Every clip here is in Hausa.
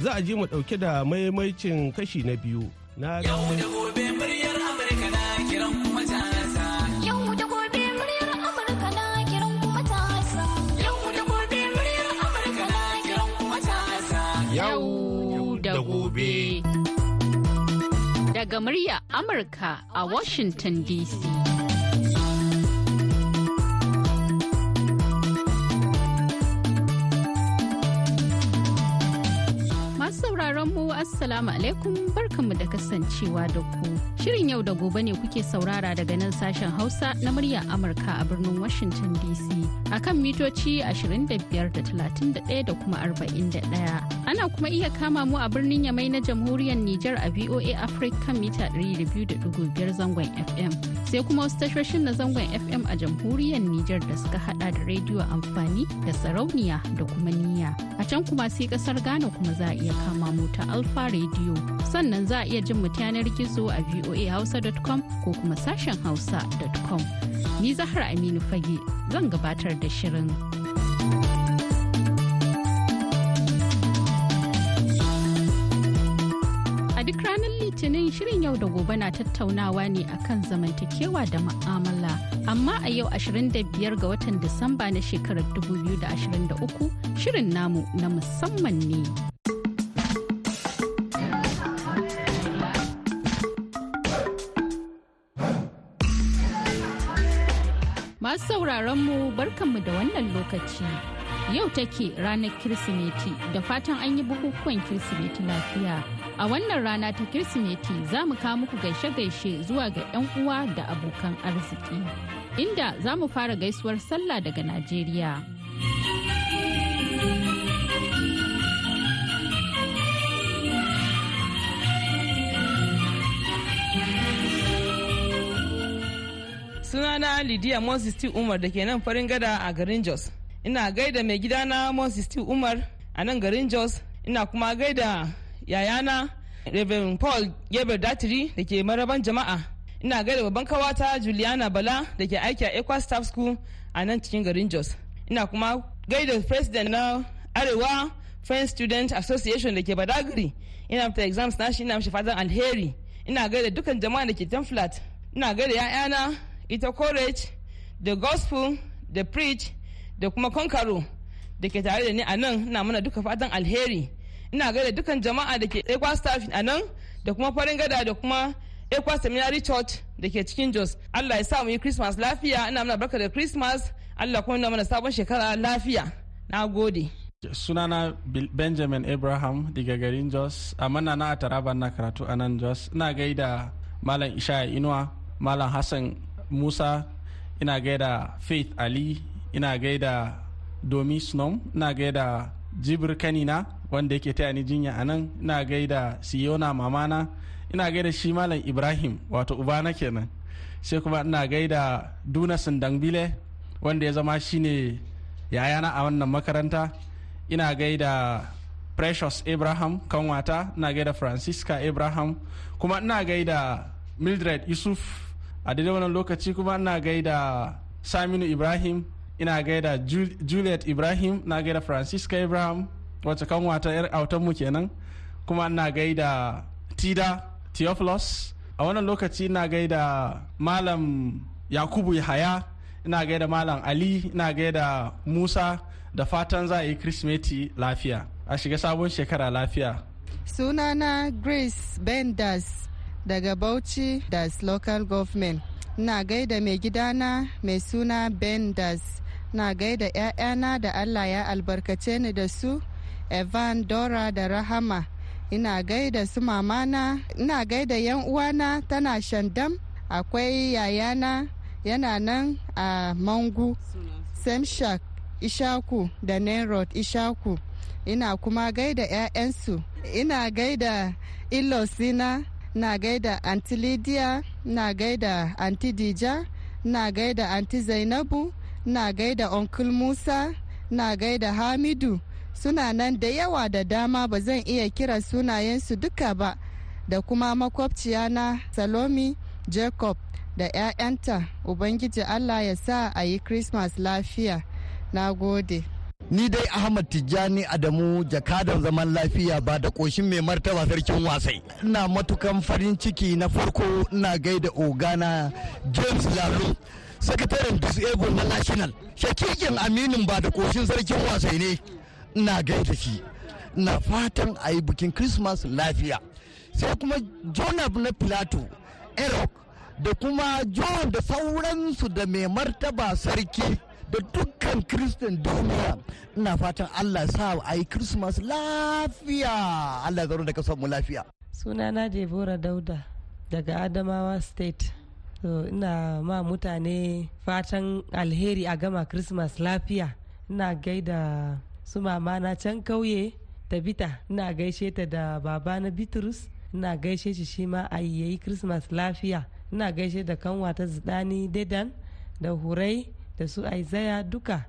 za a ji mu ɗauke da maimaicin kashi na biyu na Yau da gobe muryar Amurka na kiran kuma tasa. Yau da gobe muryar Amurka na kiran kuma tasa. Yau da gobe muryar Amurka na kiran kuma tasa. Yau da gobe. Daga murya Amurka a Washington DC. Assalamu alaikum barkanmu da kasancewa da ku. Shirin yau da gobe ne kuke saurara daga nan sashen Hausa na murya Amurka a birnin Washington DC akan mitoci 25 da 31 da kuma 41. Ana kuma iya kama mu a birnin Yamai na Jamhuriyar Nijar a VOA Africa mita 200.5 zangon FM. Sai kuma wasu tashoshin na zangon FM a Jamhuriyar Nijar da suka hada da rediyo amfani da sarauniya da kuma niyya. A can kuma sai ƙasar Ghana kuma za a iya kama mu ta Alfa Radio. Sannan za a iya jin mu yanar gizo a voahausa.com ko kuma sashen hausa.com. Ni Zahra Aminu Fage zan gabatar da shirin. A duk ranar Litinin shirin yau da gobe na tattaunawa ne akan zamantakewa da ma'amala. Amma a yau 25 ga watan Disamba na shekarar 2023 shirin namu na musamman ne. Sauraron mu barkanmu da wannan lokaci. Yau take ranar Kirsimeti da fatan an yi bukukuwan Kirsimeti lafiya. A wannan rana ta Kirsimeti za mu kawo muku gaishe-gaishe zuwa ga 'yan uwa da abokan arziki. Inda za mu fara gaisuwar sallah daga Najeriya. Sunana lidiya moses t. Umar da ke nan farin gada a garin jos. Ina gaida mai gidana moses t. Umar a nan garin jos. Ina kuma gaida yayana reverend paul geber datiri da ke maraban jama'a. Ina gaida babban ƙawata juliana bala da ke aiki a equa staff school a nan cikin garin jos. Ina kuma gaida president na arewa friends student association da ke badagiri ina fita exams na shi ina mishi fatan alheri. Ina gaida dukkan jama'a da ke flat ina gaida 'ya'yana ita courage the gospel the preach da kuma konkaro da ke tare da ni a nan ina mana duka fatan alheri. Ina gaida dukan jama'a da ke ekwa staff a nan da kuma farin gada da kuma ekwa seminary church da ke cikin jos. Allah ya sa mu yi christmas lafiya ina mana barka da christmas allah kuma ina mana sabon shekara lafiya. Na gode. Sunana benjamin abraham daga garin jos. Amma na na a taraba na karatu a nan jos. Ina gaida malam ishaya inuwa malam hassan musa ina gaida faith ali ina gaida domi snom ina gaida jibir kanina wanda yake taya ni jinya a nan ina gaida siyona mamana ina gaida shi malam ibrahim wato ubana kenan. Sai kuma ina gaida duna sindangbile wanda ya zama shine yayana a wannan makaranta. Ina gaida precious abraham kanwata ina gaida francisca abraham kuma ina gaida mildred yusuf a daidai wannan lokaci kuma ina gaida saminu ibrahim ina gaida Ju- juliet ibrahim ina gaida francisca abraham wacce kanwata yar autanmu kenan kuma ina gaida tida theophilus. A wannan lokaci ina gaida malam yakubu yahaya ina gaida malam ali ina gaida musa da fatan za a yi kirsimeti lafiya. A shiga sabon shekara lafiya. Sunana grace bendas daga bauchi das local government. Na gaida mai gidana mai suna bendas na gaida 'ya'yana da allah ya albarkace ni da su evan dora da rahama. Ina gaida su mamana ina gaida yan uwana tana shandam akwai yayana yana nan a mangu semshak ishaku da nenrod ishaku. Ina kuma gaida 'ya'yansu. Ina gaida ilosina na gaida anti lydia na gaida anti dija na gaida anti zainabu na gaida uncle musa na gaida hamidu. Suna nan da yawa da dama ba zan iya kira sunayensu duka ba. Da kuma makwabciya na salomi jacob da 'ya'yanta ubangiji allah ya sa a yi christmas lafiya. Na gode. Ni dai Ahmad Tijjani Adamu jakadan zaman lafiya ba da ƙoshin mai martaba sarkin wasai. Ina matukan farin ciki na farko ina gaida ogana James Lalo. sakataren disable na national shakikin aminin ba da koshin sarkin wasai ne ina gaida shi na fatan a yi bikin christmas lafiya sai kuma jonab na plato erok da kuma john da sauransu da mai martaba sarki da dukkan kristan duniya. Ina fatan allah sa a yi christmas lafiya. Allah zaro da ƙasar mu lafiya. Sunana debora dauda daga adamawa state. So ina ma mutane fatan alheri a gama christmas lafiya. Ina gaida su mama na can kauye da bita. Ina gaishe ta da baba na bitrus. Ina gaishe shi shi ma a yayi christmas lafiya. Ina gaishe da kanwa ta zidani dedan da hurai. Da su aizaya duka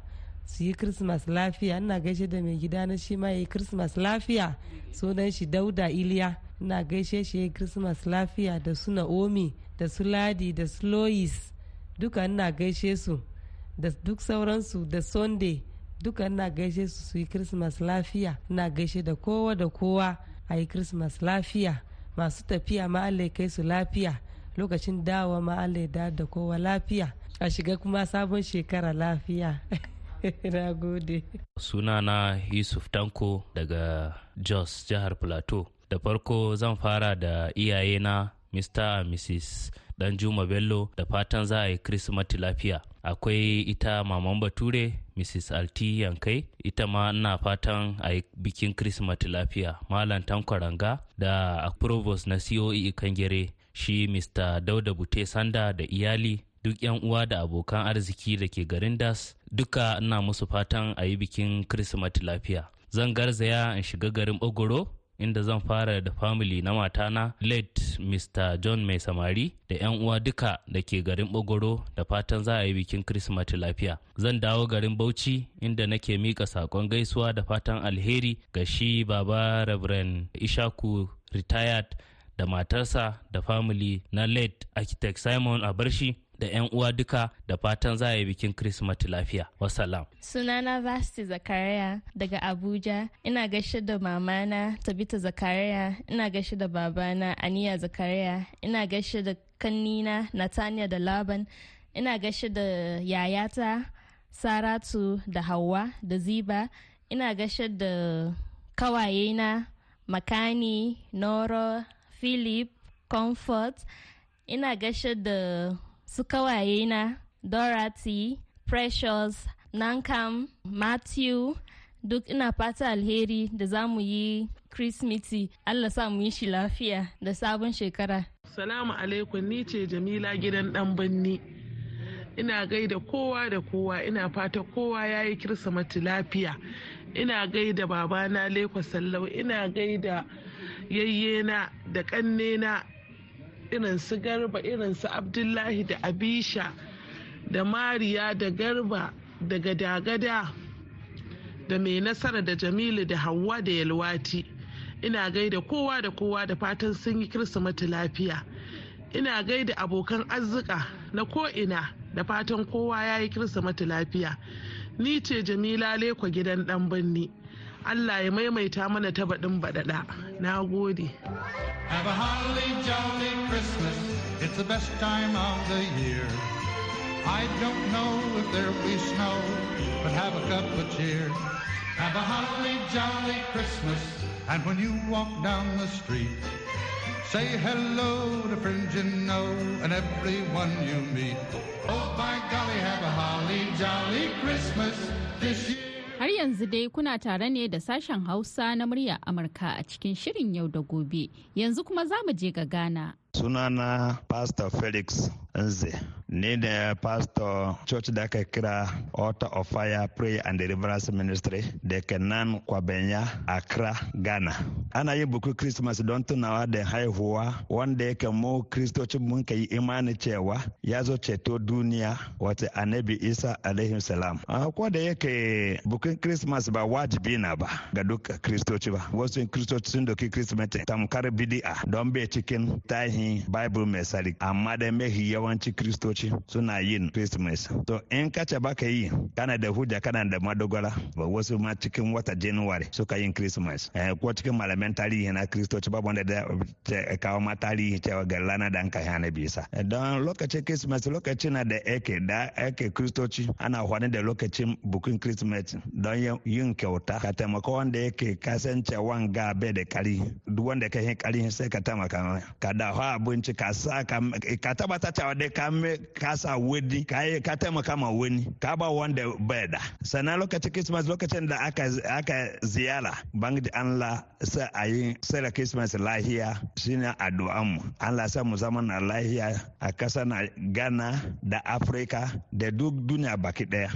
su yi christmas lafiya. Ina gaishe da mai gida na shi ma yi christmas lafiya. Sunan shi dauda iliya. Ina gaishe shi yi christmas lafiya da su naomi da su ladi da su lois. Duka ina gaishe su. Da duk sauransu da sunday. Duka ina gaishe su su yi christmas lafiya. Ina gaishe da kowa da kowa a yi christmas lafiya. Masu tafiya ma Allah ya kai su lafiya. Lokacin dawa ma Allah ya dawo da kowa lafiya. A shiga kuma sabon shekara lafiya. Na gode. Sunana yusuf tanko daga jos jihar plateau. Da farko zan fara da iyayena mr and mrs danjuma bello. Da fatan za a yi kirsimati lafiya. Akwai ita maman bature mrs alti yankai. Ita ma ina fatan a yi bikin kirsimati lafiya. Malam tankwaranga da provost na coe kangere. Shi mr dauda bute sanda da iyali. Duk yan uwa da abokan arziki da ke garin das duka ina musu fatan a yi bikin kirsimati lafiya. Zan garzaya in shiga garin ogoro inda zan fara da family na matana late mr john mai samari da 'yan uwa duka da ke garin bogoro da fatan za a yi bikin kirsimati lafiya. Zan dawo garin bauchi inda nake mika saƙon gaisuwa da fatan alheri ga shi baba reverend ishaku retired da matarsa da family na late architect simon abarshi. Da 'yan uwa duka da fatan za a yi bikin Kirsimeti lafiya. Wasalam. Sunana Vasti Zakariya daga Abuja. Ina gaishe da mamana Tabita Zakariya. Ina gaishe da babana Aniya Zakariya. Ina gaishe da kannina Natania da Laban. Ina gaishe da yayata Saratu da Hauwa da Ziba. Ina gaishe da kawayena Makani, Noro, Philip, Comfort. Ina gaishe da su kawaye na dorothy precious nankam matthew duk ina fata alheri da za mu yi krismeti allah sa mu yi shi lafiya da sabon shekara. Salamu alaikum ni ce jamila gidan dan banni ina gaida kowa da kowa ina fata kowa ya yi kirsimeti lafiya. Ina gaida babana leko sallau ina gaida yayyena da kannena irin su garba irin su abdullahi da abisha da mariya da garba da gada-gada da mai nasara da jamilu da hawa da yalwati. Ina gaida kowa da kowa da fatan sun yi kirsimeti lafiya. Ina gaida abokan arzika na ko'ina da fatan kowa ya yi kirsimeti lafiya. Ni ce jamila leko gidan dan birni. Allah ya maimaita mana ta baɗin baɗaɗa na gode Have a holly jolly Christmas. It's the best time of the year. I don't know if there'll be snow, but have a cup of cheer. Have a holly jolly Christmas. And when you walk down the street, say hello to friends you know and everyone you meet. Oh, by golly, have a holly jolly Christmas this year. Har yanzu dai kuna tare ne da sashen Hausa na murya Amurka a cikin shirin yau da gobe. Yanzu kuma za mu je ga Ghana. Sunana pastor felix nze. Ni ne pastor church da aka kira altar of fire prayer and deliverance ministry da ke nan kwabenya accra ghana. Ana yin buku christmas don tunawa da haihuwa wanda yake mu kristocin mun yi imani cewa ya zo ceto duniya wata annabi isa alaihi salam. Ko da yake bukin christmas ba wajibi na ba ga duk kristoci ba. Wasu kristoci sun doki christmas tamkar bidi'a don bai cikin tahi ainihin bible sari amma da mahi yawanci kristoci suna yin christmas to in ka ce baka yi kana da hujja kana da madogara wasu ma cikin wata january suka yin christmas. Eh, ko cikin malaman tarihi na kristoci babu wanda da kawo ma tarihi cewa ga rana da an kai hana bisa. Don lokacin christmas lokacin na da ake da ake kristoci ana hwani da lokacin bukin christmas don yin kyauta. Ka taimaka wanda yake kasance wanga bai da kari duk wanda ka yi kari sai ka taimaka ka da ha abinci ka sa ka tabbata cewa dai ka ka sa wani ka taimaka ma wani ka ba wanda bai da sannan lokacin christmas lokacin da aka aka ziyara bangiji Allah sai a yi sai christmas lahiya shine addu'an mu Allah sa mu zama na lahiya a ƙasar na Ghana da Africa da duk duniya baki ɗaya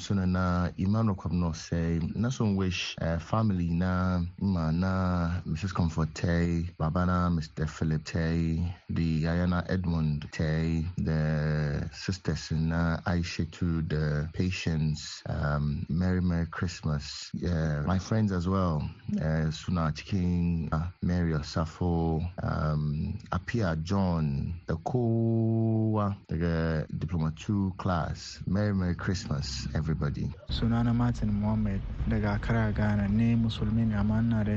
suna na Emmanuel Kwabno sai na son wish uh, family na ma na Mrs. Comfort Tay, babana Mr. Philip Tay, the Ayana Edmund Tay, the sisters na Aisha to the patients, um, Merry Merry Christmas. Yeah, my friends as well, uh, Suna Chiking, uh, Mary Osafo, um, Apia John, the Kowa, the Diploma 2 class. Merry Merry Christmas, everybody. Sunana Martin Mohammed daga Accra, Ghana ne musulmi ne amma ina da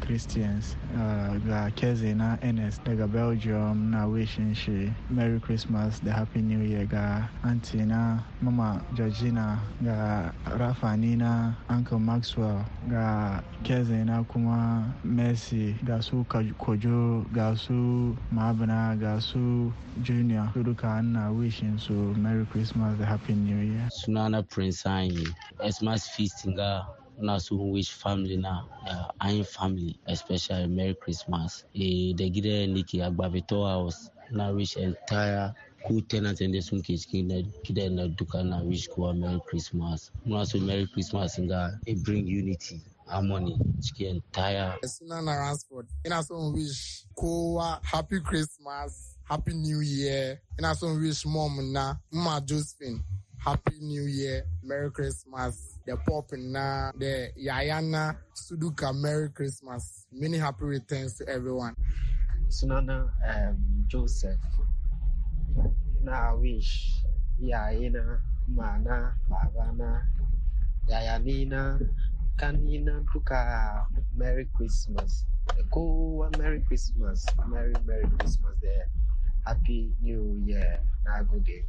Christians uh, ga keze NS daga Belgium na wishin shi Merry Christmas da Happy New Year ga auntie na Mama Georgina ga Rafani na Uncle Maxwell ga keze na kuma Mercy ga su Kojo ga su Mabana ga su Junior duka ana wishin su Merry Christmas da Happy New Year. Sunana Prince Anyi, Xmas Feast ga na so wish family na uh, ayin family especially merry christmas. Da gidan da ke agbavito house na wish entire ko tenants da sun ke cikin na duka na wish kowa merry christmas. Muna so merry christmas ga it bring unity harmony cikin entire. Suna na ransford. Ina son wish kowa happy christmas happy new year. Ina wish mom na mma josephine happy new year merry christmas. The pop na the yayana suduka merry christmas. Many happy returns to everyone. Sunana um, joseph. Na wish. Yayina mana babana. Yayanina kanina duka. Merry christmas. Kowa merry christmas. Merry merry christmas there. Happy new year. Na gode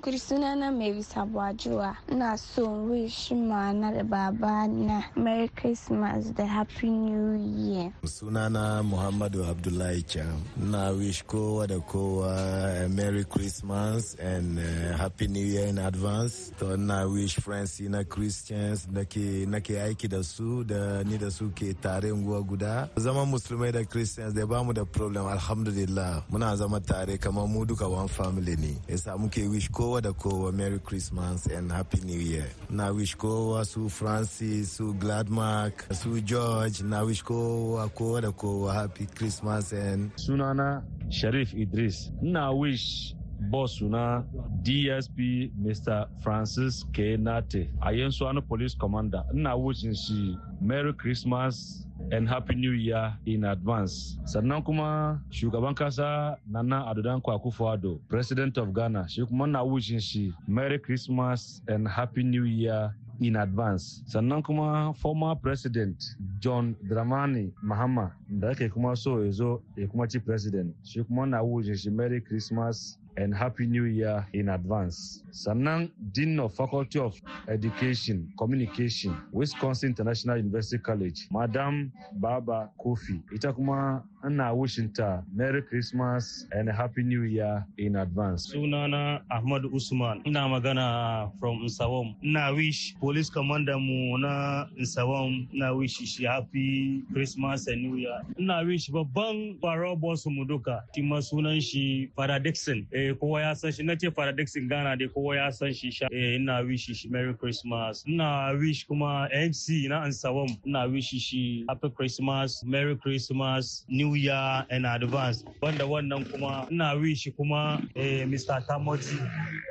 Kuri sunana Mary Sabuajuwa. Ina son wish da baba na Merry Christmas da Happy New Year. Sunana Muhammadu Abdullahi Cham. Na wish kowa da kowa Merry Christmas and uh, Happy New Year in advance. To na wish friends na Christians nake nake aiki da su da ni da su ke tare nguwa guda. Zama musulmai da Christians da ba mu da problem alhamdulillah. Muna zama tare kamar mu duka one family ne. Yasa muke wish kowa da kowa Merry Christmas and Happy New Year. Na wish kowa su Francis, su Gladmark, su George, na wish kowa kowa da kowa Happy Christmas and Sunana Sharif Idris. Na wish boss na DSP Mr. Francis K. Nate a yanzu police commander. Ina wishing shi Merry Christmas and Happy New Year in advance. Sannan kuma shugaban kasa Nana Adodan Akufo-Addo, President of Ghana, shi kuma na wishing shi Merry Christmas and Happy New Year in advance. Sannan kuma former President John Dramani Mahama da ake kuma so ya zo ya kuma ci President, shi kuma na wishing shi Merry Christmas and Happy New Year in advance. Sannan Dean of Faculty of Education, Communication, Wisconsin International University College, Madam Baba Kofi. Ita kuma ana wishinta Merry Christmas and Happy New Year in advance. Sunana Ahmad Usman, ina magana from Nsawam. Ina wish police commander mu na Nsawam, ina wish shi Happy Christmas and New Year. Ina wish babban faro boss mu duka, kima sunan shi Father Dixon. Eh, kowa ya san shi, na ce Father Dixon Ghana dai kowa ya san shi sha. Eh, ina wish shi Merry Christmas. Ina wish kuma MC na Nsawam, ina wish shi Happy Christmas, Merry Christmas, New Year in advance. Wanda wannan kuma ina wish kuma eh, Mr. Tamoti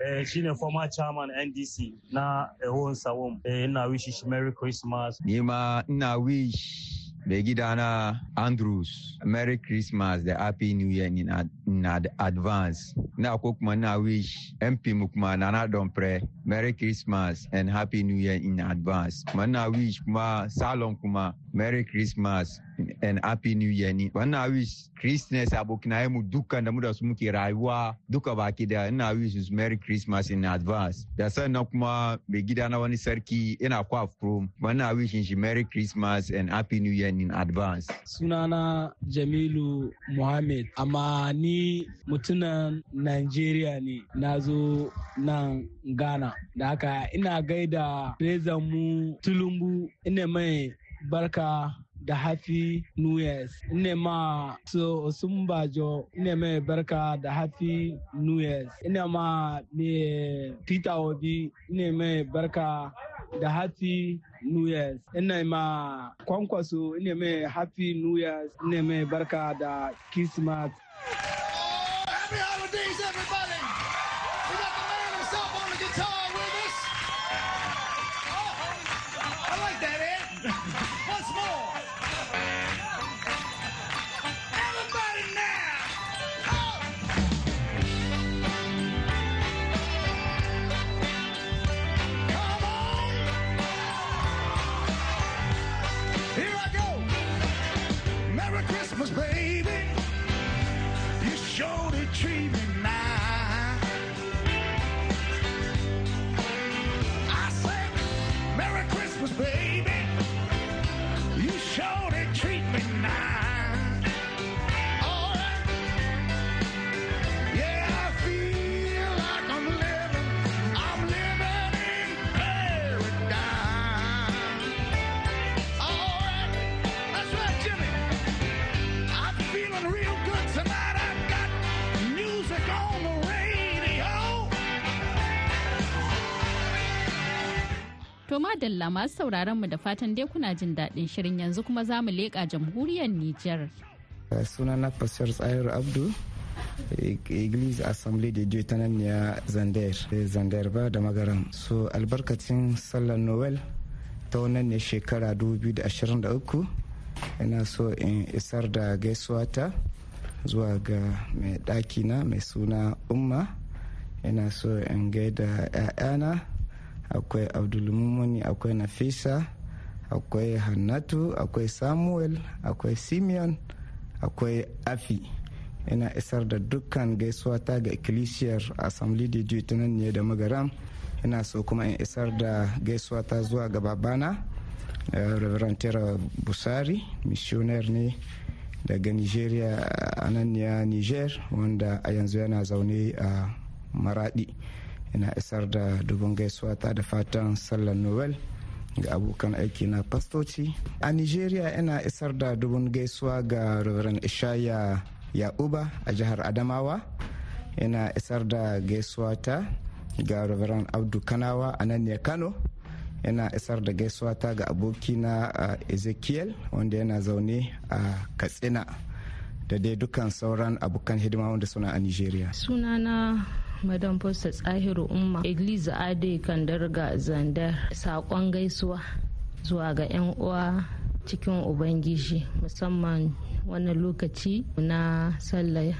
eh, shine former chairman NDC na Ehon Sawom. Eh, ina wish shi Merry Christmas. Ni ma ina wish mai gidana andrews merry christmas da happy new year in, ad in advance. Na ko kuma na wish mp mu kuma nana dompre merry christmas and happy new year in advance. Kuma na wish kuma salon kuma merry christmas and happy new year ni. Wannan wish christmas abokinaye mu dukkan da mu da su muke rayuwa duka baki da ina wish merry christmas in advance. Da sannan kuma mai gida na wani sarki ina kwa from. Wannan wish shi merry christmas and happy new year in advance. Sunana jamilu muhammad amma ni mutumin nigeria ne. Na zo nan ghana. Da haka ina gaida mu tulumbu ina mai barka da happy new years. Ina ma so sun bajo ina mai barka da happy new years. Ina ma me peter obi ina mai barka da happy new years. Ina ma kwankwaso ina mai happy new years. Ina mai barka da christmas. these, everybody! To madalla masu sauraron mu da fatan dai kuna jin daɗin shirin yanzu kuma za mu leƙa jamhuriyar Nijar. sunana pastor tsayar abdu Iglis Assembly de Dieu ta nan ya Zander, Zander ba da magaran. So albarkacin sallar Noel ta wannan ne shekara 2023 ina so in isar da gaisuwa ta zuwa ga mai ɗakina mai suna Umma. Ina so in gaida 'ya'yana akwai Abdulmumuni akwai Nafisa akwai Hannatu akwai Samuel akwai Simeon akwai Afi. ina isar da dukkan gaisuwa ta ga ikkilisiyar assembly de dieu ne da magaram ina so kuma in isar da gaisuwa ta zuwa ga babana reverend tera busari missionaire ne daga nigeria a nan niger wanda a yanzu yana zaune a maradi ina isar da dubin gaisuwa ta da fatan sallar noel ga abokan aiki na fastoci. A nigeria ina isar da dubin gaisuwa ga reverend ishaya yakuba a jihar adamawa. Ina isar da gaisuwa ta ga reverend abdu kanawa a nan ne kano. Yana isar da gaisuwa ta ga abokina ezekiel wanda yana zaune a katsina da dai dukkan sauran abokan hidima wanda suna a nigeria. Sunana madam posta tsahiru umma igliza ade kandarga zandar. Saƙon gaisuwa zuwa ga 'yan uwa cikin ubangiji musamman wannan lokaci na sallah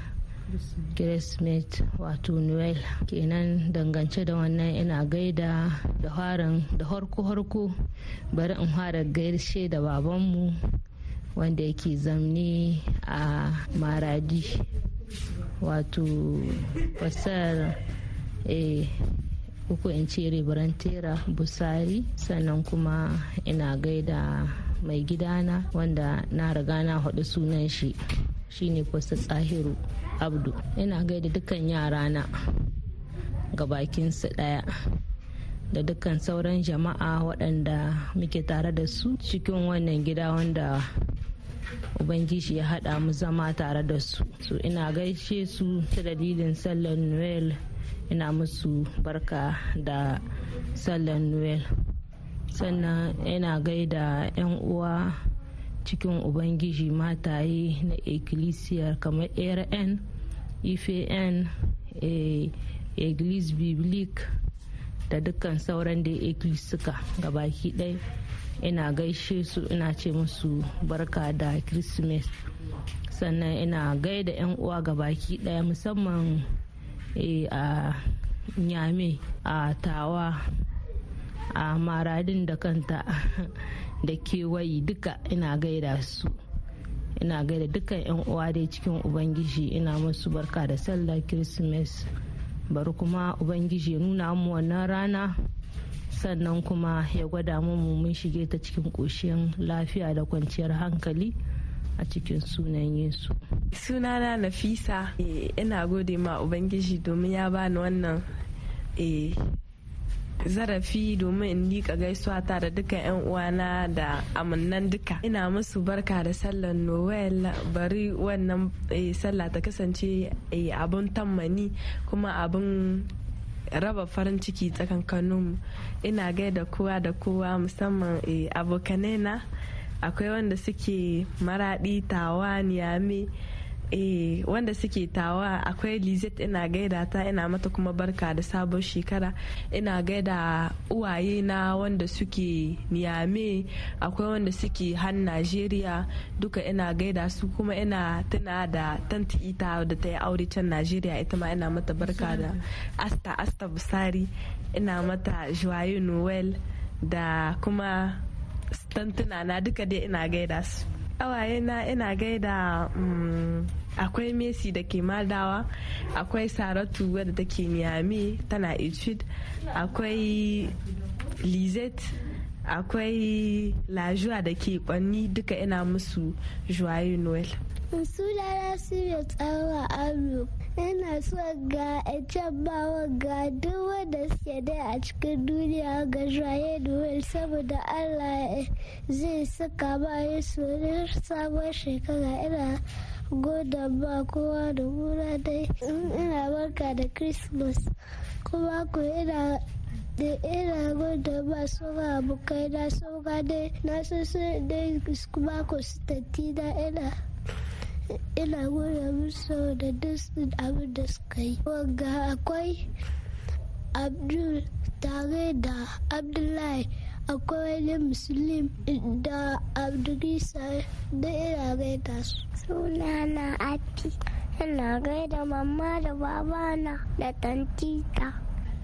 kirismet wato noel. Kenan dangance da wannan ina gaida da harin da harko-harko bari in fara gaishe da babanmu wanda yake zamne a maradi. Wato fasar uku in ce ribarantera busari sannan kuma ina gaida mai gidana wanda na riga na haɗu sunan shi shine kwasa tsahiru abdu. Ina gaida dukkan yarana ga bakinsu ɗaya da dukkan sauran jama'a waɗanda muke tare da su cikin wannan gida wanda ubangiji ya haɗa mu zama tare da su. So ina gaishe su ta dalilin sallar noel. Ina musu barka da sallar noel. Sannan ina gaida 'yan uwa cikin ubangiji mataye na ekkilisiyar kamar arn ifan eglise biblique da dukkan sauran da suka gabaki ɗaya. Ina gaishe su ina ce musu barka da christmas. Sannan ina gaida 'yan uwa ga baki ɗaya musamman a nyame a tawa a maradin da kanta da kewayi duka ina gaida su. Ina gaida dukkan 'yan uwa dai cikin ubangiji ina musu barka da sallah christmas. Bari kuma ubangiji ya nuna mu wannan rana sannan kuma ya gwada mu mun shige ta cikin ƙoshin lafiya da kwanciyar hankali a cikin sunan yesu. Sunana nafisa ina gode ma ubangiji domin ya bani wannan zarafi domin in liƙa gaisuwa ta da duka 'yan uwana da amannan duka. Ina musu barka da sallar noel bari wannan sallah ta kasance abin tammani kuma abin raba farin ciki tsakankaninmu ina gaida kowa da kowa musamman abokanai na akwai wanda suke maraɗi tawa niyame eh wanda suke tawa akwai lizet ina gaida ta ina mata kuma barka da sabon shekara. Ina gaida uwaye na wanda suke niyame akwai wanda suke han najeriya duka ina gaida su kuma ina tuna da tanti ita da ta yi aure can najeriya ita ma ina mata barka da asta asta busari. Ina mata joyeux noel da kuma tantuna na duka dai ina gaida su. Awaye na ina gaida akwai messi da ke madawa akwai saratu wadda take niyami tana etude akwai lizette akwai lajuwa da ke kwanni duka ina musu joyeux noel sunana sirya tsawa aro ina so ga can bawa ga duk wanda suke dai a cikin duniya ga joye noel saboda allah zai saka ba yesu sabon shekara. Ina goda ba kowa da mura dai. Ina barka da christmas kuma ku ina da ina goda ba su ga abokai na su ga dai. Na su dai kuma ku su da ina ina gode musu da duk abin da suka yi. Wanga akwai abdul tare da abdullahi. Akwai wani musulun da abdulisa da ina gaida su sunana ati ina gaida mamma da babana da tantita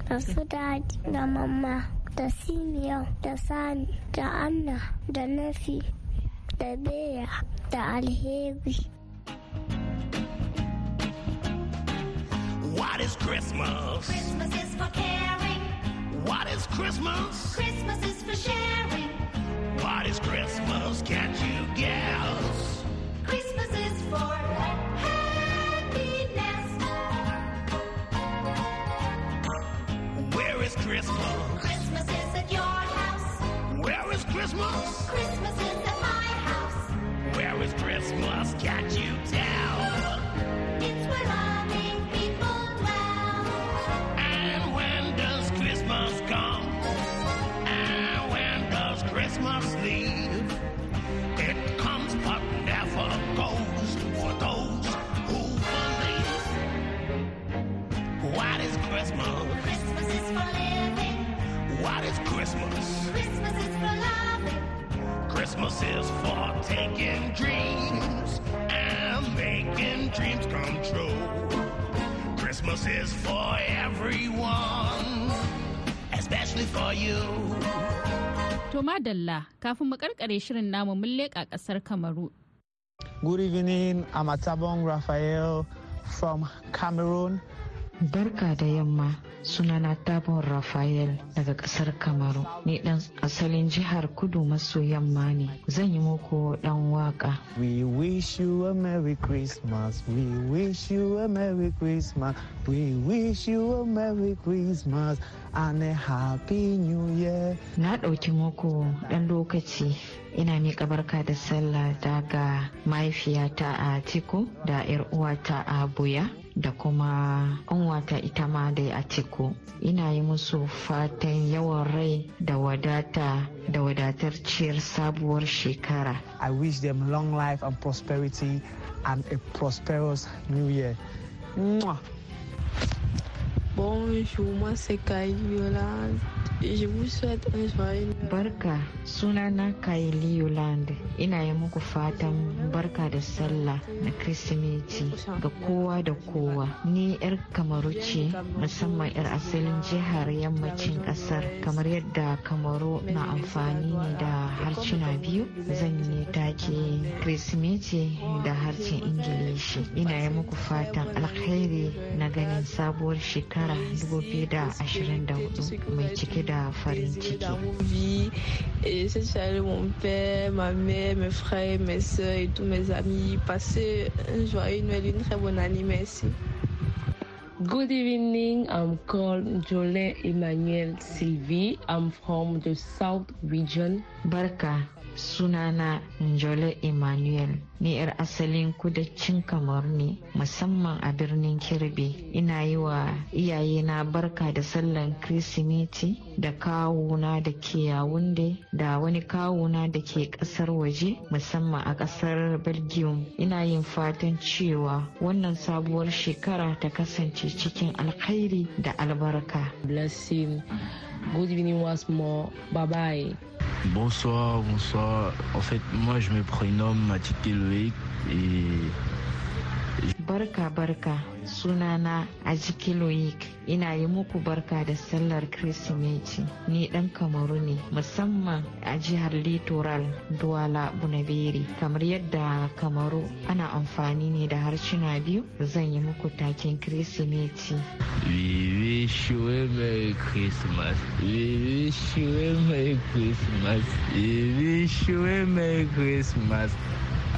da su daji da mamma da simiyau da sani da anna da nafi da beya da alheri What is Christmas? Christmas is for caring. What is Christmas? Christmas is for sharing. What is Christmas? Can't you guess? Christmas is for happiness. Where is Christmas? Christmas is at your house. Where is Christmas? Christmas is at my house. Where is Christmas? Can't you tell? Christmas? Christmas is for loving. Christmas is for taking dreams and making dreams come true. Christmas is for everyone, especially for you. To madalla kafin mu karkare shirin namu mun leƙa ƙasar Kamaru. Good evening, I'm Atabong Raphael from Cameroon. Barka da yamma sunana Tabon Rafael daga ƙasar Kamaru. Ni dan asalin jihar kudu maso yamma ne. Zan yi muku dan waƙa. We wish you a Merry Christmas. We wish you a Merry Christmas. We wish you a Merry Christmas and a Happy New Year. Na ɗauki muku ɗan lokaci ina miƙa barka da sallah daga mahaifiyata a Tiku da 'yar uwata a Buya. Da kuma ƙanwata ita ma dai a ciko ina yi musu fatan yawan rai da wadata da wadatar ciyar sabuwar shekara I wish them long life and prosperity and a prosperous new year. Mwah. Bonjour, moi c'est Kai Viola. Je vous souhaite un joyeux. Barka sunana Kylie Yolande ina yi muku fatan barka da sallah na Kirsimeti ga kowa da kowa. Ni 'yar kamaru ce musamman 'yar asalin jihar yammacin ƙasar kamar yadda kamaru na amfani ne da harsuna biyu zan yi take Kirsimeti da harshen Ingilishi. Ina yi muku fatan alkhairi na ganin sabuwar shekara 2024 mai cike da farin ciki. Vie et c'est saluer mon père, ma mère, mes frères, mes soeurs et tous mes amis. Passez un joyeux Noël, une très bonne année, merci. Good evening. I'm called Jolene Emmanuel Sylvie. I'm from the South region. Barka sunana Njole Emmanuel ni 'yar asalin kudancin kamar ne musamman a birnin Kirbi. Ina yi wa iyayena barka da sallan Kirsimeti da kawuna da ke Yawunde da wani kawuna da ke ƙasar waje musamman a ƙasar Belgium. Ina yin fatan cewa wannan sabuwar shekara ta kasance cikin alkhairi da albarka. Blessing. Good evening once more. Bye bye. Bonsoir, bonsoir. En fait, moi je me prénomme Mathieu Loïc et Barka barka sunana a Loik ina yi muku barka da sallar Kirsimeti ni dan kamaru ne musamman a jihar Litoral Duwala Bunaberi kamar yadda kamaru ana amfani ne da harsuna biyu zan yi muku taken Kirsimeti. we wish you a Merry Christmas. We wish you a Merry Christmas. We wish you a Merry Christmas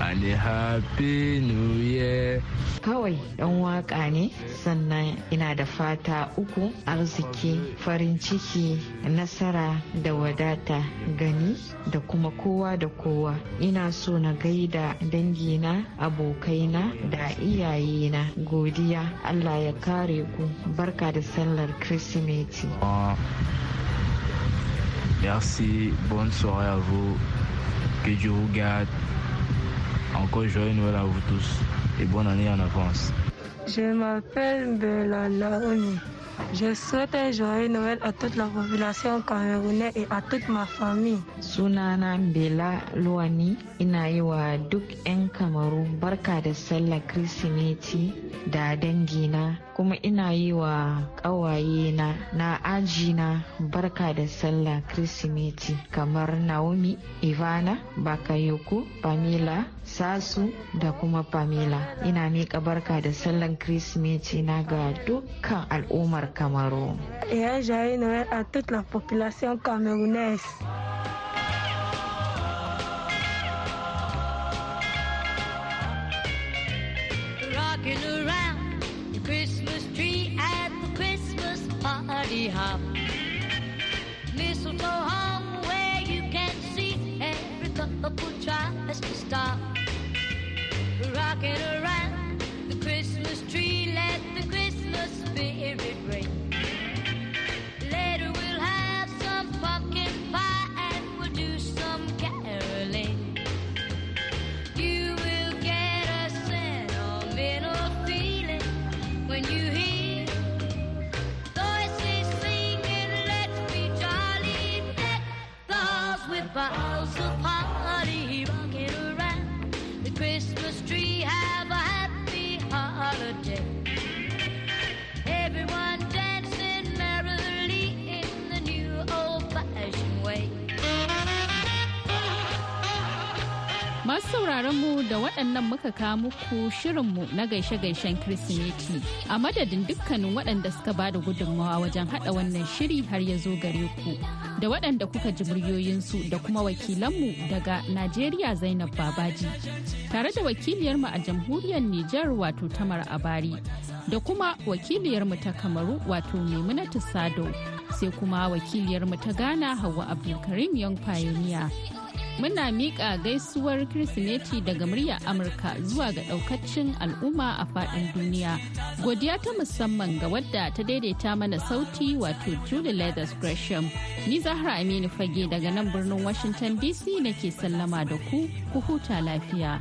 and a Happy New Year. Kawai dan waƙa ne sannan ina da fata uku arziki farin ciki nasara da wadata gani da kuma kowa da kowa ina so na gaida dangina abokaina da iyayena godiya Allah ya kare ku barka da sallar kirsimeti Merci, bonne soirée à vous. Que Dieu vous garde. Encore joyeux Noël à vous tous et bonne année en avance. Je m'appelle Bella Naomi. Je souhaite un joyeux Noël à toute la population camerounaise et à toute ma famille. sunana bela luwani ina yi wa duk 'yan kamaru barka da sallar kirsimeti da dangina kuma ina yi wa ƙawayena na ajina barka da sallar kirsimeti kamar naomi ivana bakayoko pamela sasu da kuma pamela ina miƙa barka da sallar kirsimeti na ga dukkan al'ummar kamaru joyeux Noël à toute la population camerounaise. Waɗannan muka kawo muku shirinmu na gaishe-gaishen Kirsimeti. A madadin dukkanin waɗanda suka ba da gudunmawa wajen haɗa wannan shiri har ya zo gare ku. Da waɗanda kuka ji muryoyinsu da kuma wakilanmu daga Najeriya Zainab Babaji. Tare da wakiliyarmu a jamhuriyar Nijar wato Tamar Abari. Da kuma wakiliyarmu ta Kamaru wato Maimunatu Sado. Sai kuma wakiliyarmu ta Ghana Hauwa Abdulkarim Young Pioneer. Muna miƙa gaisuwar Kirsimeti daga murya Amurka zuwa ga ɗaukacin al'umma a faɗin duniya. Godiya ta musamman ga wadda ta daidaita mana sauti wato Julie Leathers Gresham. Ni Zahra Aminu Fage daga nan birnin Washington DC nake sallama da ku, ku huta lafiya.